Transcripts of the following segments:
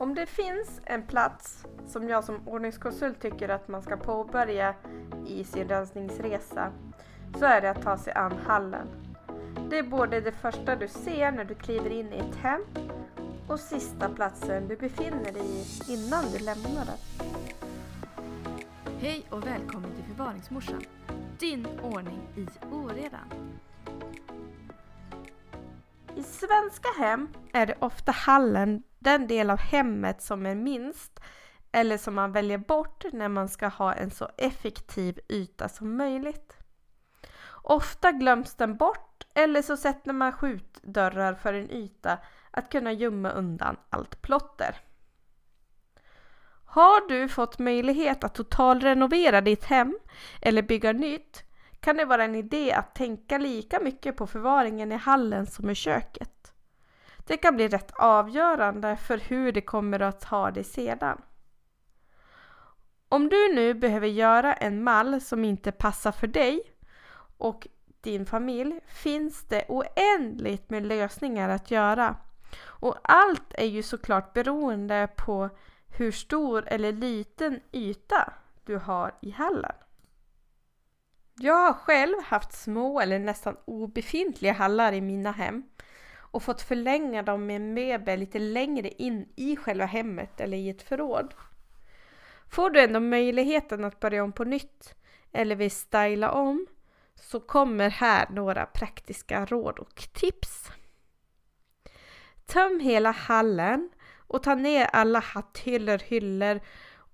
Om det finns en plats som jag som ordningskonsult tycker att man ska påbörja i sin rensningsresa så är det att ta sig an hallen. Det är både det första du ser när du kliver in i ett hem och sista platsen du befinner dig i innan du lämnar det. Hej och välkommen till Förvaringsmorsan. Din ordning i oredan. I svenska hem är det ofta hallen den del av hemmet som är minst eller som man väljer bort när man ska ha en så effektiv yta som möjligt. Ofta glöms den bort eller så sätter man skjutdörrar för en yta att kunna gömma undan allt plotter. Har du fått möjlighet att totalrenovera ditt hem eller bygga nytt kan det vara en idé att tänka lika mycket på förvaringen i hallen som i köket. Det kan bli rätt avgörande för hur det kommer att ha det sedan. Om du nu behöver göra en mall som inte passar för dig och din familj finns det oändligt med lösningar att göra. Och allt är ju såklart beroende på hur stor eller liten yta du har i hallen. Jag har själv haft små eller nästan obefintliga hallar i mina hem och fått förlänga dem med en möbel lite längre in i själva hemmet eller i ett förråd. Får du ändå möjligheten att börja om på nytt eller vill styla om så kommer här några praktiska råd och tips. Töm hela hallen och ta ner alla hatthyllor, hyllor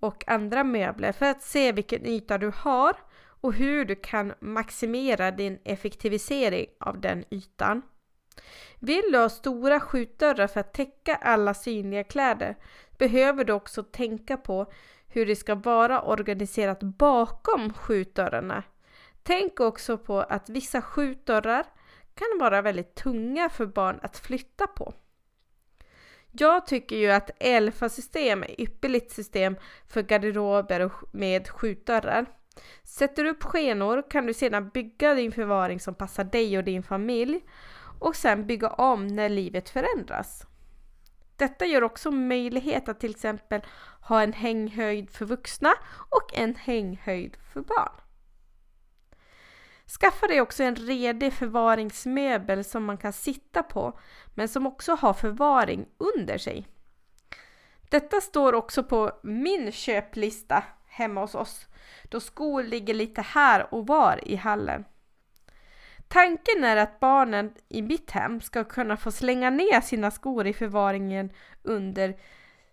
och andra möbler för att se vilken yta du har och hur du kan maximera din effektivisering av den ytan. Vill du ha stora skjutdörrar för att täcka alla synliga kläder behöver du också tänka på hur det ska vara organiserat bakom skjutdörrarna. Tänk också på att vissa skjutdörrar kan vara väldigt tunga för barn att flytta på. Jag tycker ju att Elfa-system är ypperligt system för garderober med skjutdörrar. Sätter du upp skenor kan du sedan bygga din förvaring som passar dig och din familj och sen bygga om när livet förändras. Detta ger också möjlighet att till exempel ha en hänghöjd för vuxna och en hänghöjd för barn. Skaffa dig också en redig förvaringsmöbel som man kan sitta på men som också har förvaring under sig. Detta står också på min köplista hemma hos oss då skor ligger lite här och var i hallen. Tanken är att barnen i mitt hem ska kunna få slänga ner sina skor i förvaringen under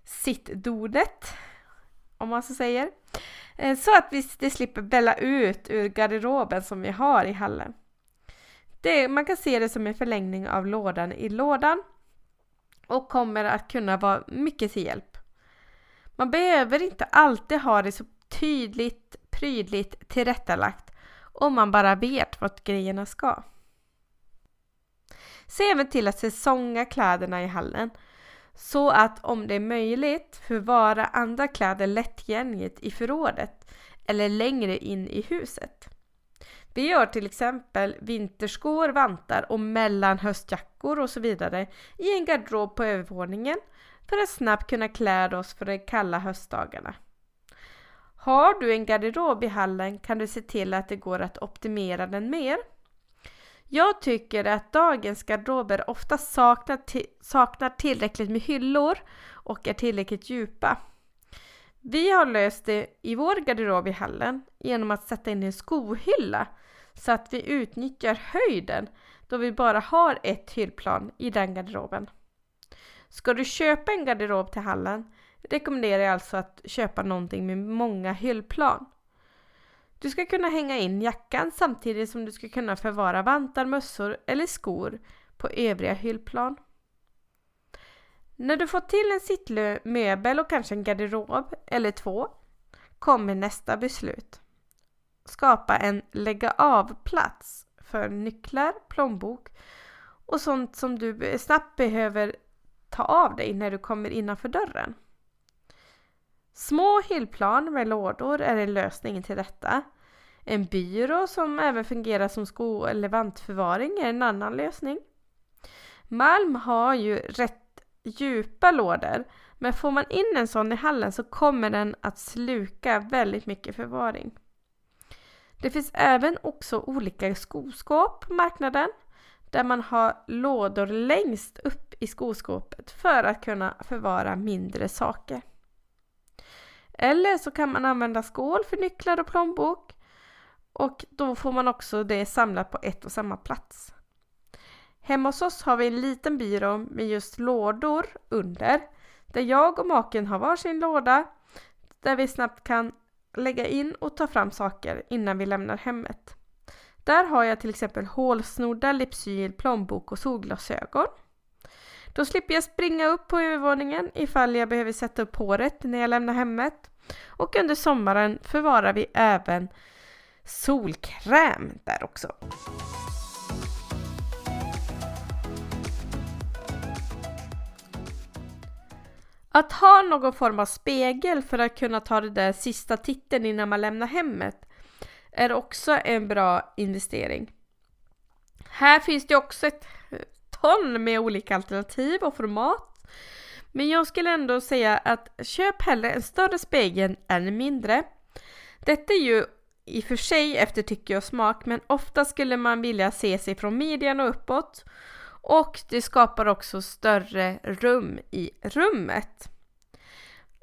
sittdonet, om man så säger. Eh, så att vi det slipper bälla ut ur garderoben som vi har i hallen. Det, man kan se det som en förlängning av lådan i lådan och kommer att kunna vara mycket till hjälp. Man behöver inte alltid ha det så tydligt, prydligt tillrättalagt om man bara vet vart grejerna ska. Se även till att säsonga kläderna i hallen så att om det är möjligt förvara andra kläder lättgängligt i förrådet eller längre in i huset. Vi gör till exempel vinterskor, vantar och mellanhöstjackor och så vidare i en garderob på övervåningen för att snabbt kunna klä oss för de kalla höstdagarna. Har du en garderob i hallen kan du se till att det går att optimera den mer. Jag tycker att dagens garderober ofta saknar, saknar tillräckligt med hyllor och är tillräckligt djupa. Vi har löst det i vår garderob i hallen genom att sätta in en skohylla så att vi utnyttjar höjden då vi bara har ett hyllplan i den garderoben. Ska du köpa en garderob till hallen rekommenderar jag alltså att köpa någonting med många hyllplan. Du ska kunna hänga in jackan samtidigt som du ska kunna förvara vantar, mössor eller skor på övriga hyllplan. När du fått till en sittmöbel och kanske en garderob eller två kommer nästa beslut. Skapa en lägga av-plats för nycklar, plånbok och sånt som du snabbt behöver ta av dig när du kommer innanför dörren. Små hyllplan med lådor är en lösning till detta. En byrå som även fungerar som sko eller vantförvaring är en annan lösning. Malm har ju rätt djupa lådor. Men får man in en sån i hallen så kommer den att sluka väldigt mycket förvaring. Det finns även också olika skoskåp på marknaden där man har lådor längst upp i skoskåpet för att kunna förvara mindre saker. Eller så kan man använda skål för nycklar och plånbok och då får man också det samlat på ett och samma plats. Hemma hos oss har vi en liten byrå med just lådor under där jag och maken har varsin låda där vi snabbt kan lägga in och ta fram saker innan vi lämnar hemmet. Där har jag till exempel hålsnoddar, Lypsyl, plånbok och solglasögon. Då slipper jag springa upp på övervåningen ifall jag behöver sätta upp håret när jag lämnar hemmet. Och under sommaren förvarar vi även solkräm där också. Att ha någon form av spegel för att kunna ta den där sista titeln innan man lämnar hemmet är också en bra investering. Här finns det också ett ton med olika alternativ och format. Men jag skulle ändå säga att köp hellre en större spegel än en mindre. Detta är ju i och för sig efter tycke och smak men ofta skulle man vilja se sig från midjan och uppåt. Och det skapar också större rum i rummet.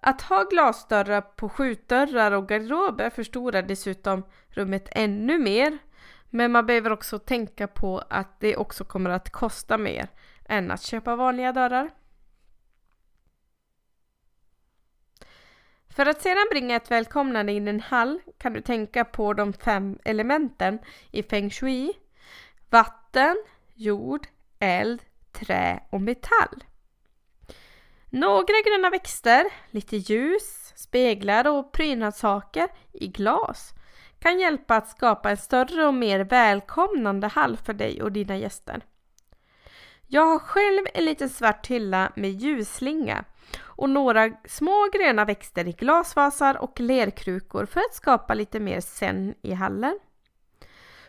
Att ha glasdörrar på skjutdörrar och garderober förstorar dessutom rummet ännu mer. Men man behöver också tänka på att det också kommer att kosta mer än att köpa vanliga dörrar. För att sedan bringa ett välkomnande in i en hall kan du tänka på de fem elementen i feng shui. Vatten, jord, eld, trä och metall. Några gröna växter, lite ljus, speglar och prydnadssaker i glas kan hjälpa att skapa en större och mer välkomnande hall för dig och dina gäster. Jag har själv en liten svart hylla med ljusslinga och några små gröna växter i glasvasar och lerkrukor för att skapa lite mer sen i hallen.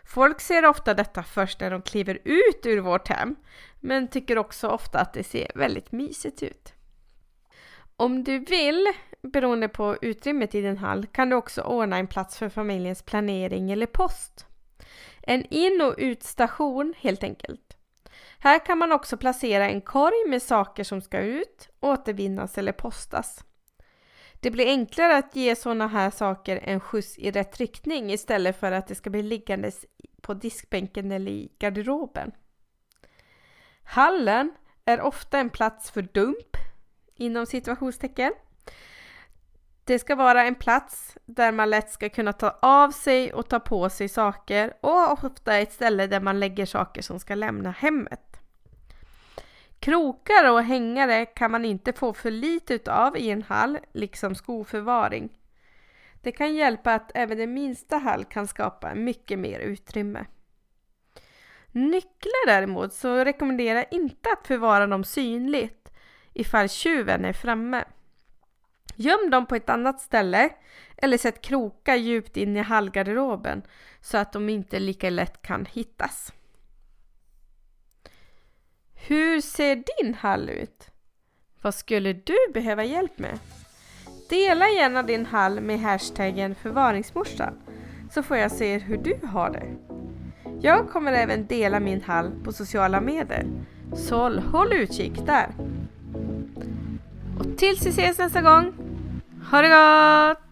Folk ser ofta detta först när de kliver ut ur vårt hem, men tycker också ofta att det ser väldigt mysigt ut. Om du vill, beroende på utrymmet i din hall, kan du också ordna en plats för familjens planering eller post. En in och utstation helt enkelt. Här kan man också placera en korg med saker som ska ut, återvinnas eller postas. Det blir enklare att ge sådana här saker en skjuts i rätt riktning istället för att det ska bli liggandes på diskbänken eller i garderoben. Hallen är ofta en plats för dump inom situationstecken. Det ska vara en plats där man lätt ska kunna ta av sig och ta på sig saker och ofta ett ställe där man lägger saker som ska lämna hemmet. Krokar och hängare kan man inte få för lite utav i en hall, liksom skoförvaring. Det kan hjälpa att även den minsta hall kan skapa mycket mer utrymme. Nycklar däremot så rekommenderar jag inte att förvara dem synligt ifall tjuven är framme. Göm dem på ett annat ställe eller sätt krokar djupt in i hallgarderoben så att de inte lika lätt kan hittas. Hur ser din hall ut? Vad skulle du behöva hjälp med? Dela gärna din hall med hashtaggen förvaringsmorsan så får jag se hur du har det. Jag kommer även dela min hall på sociala medier, så håll utkik där. Och tills vi ses nästa gång, ha det gott!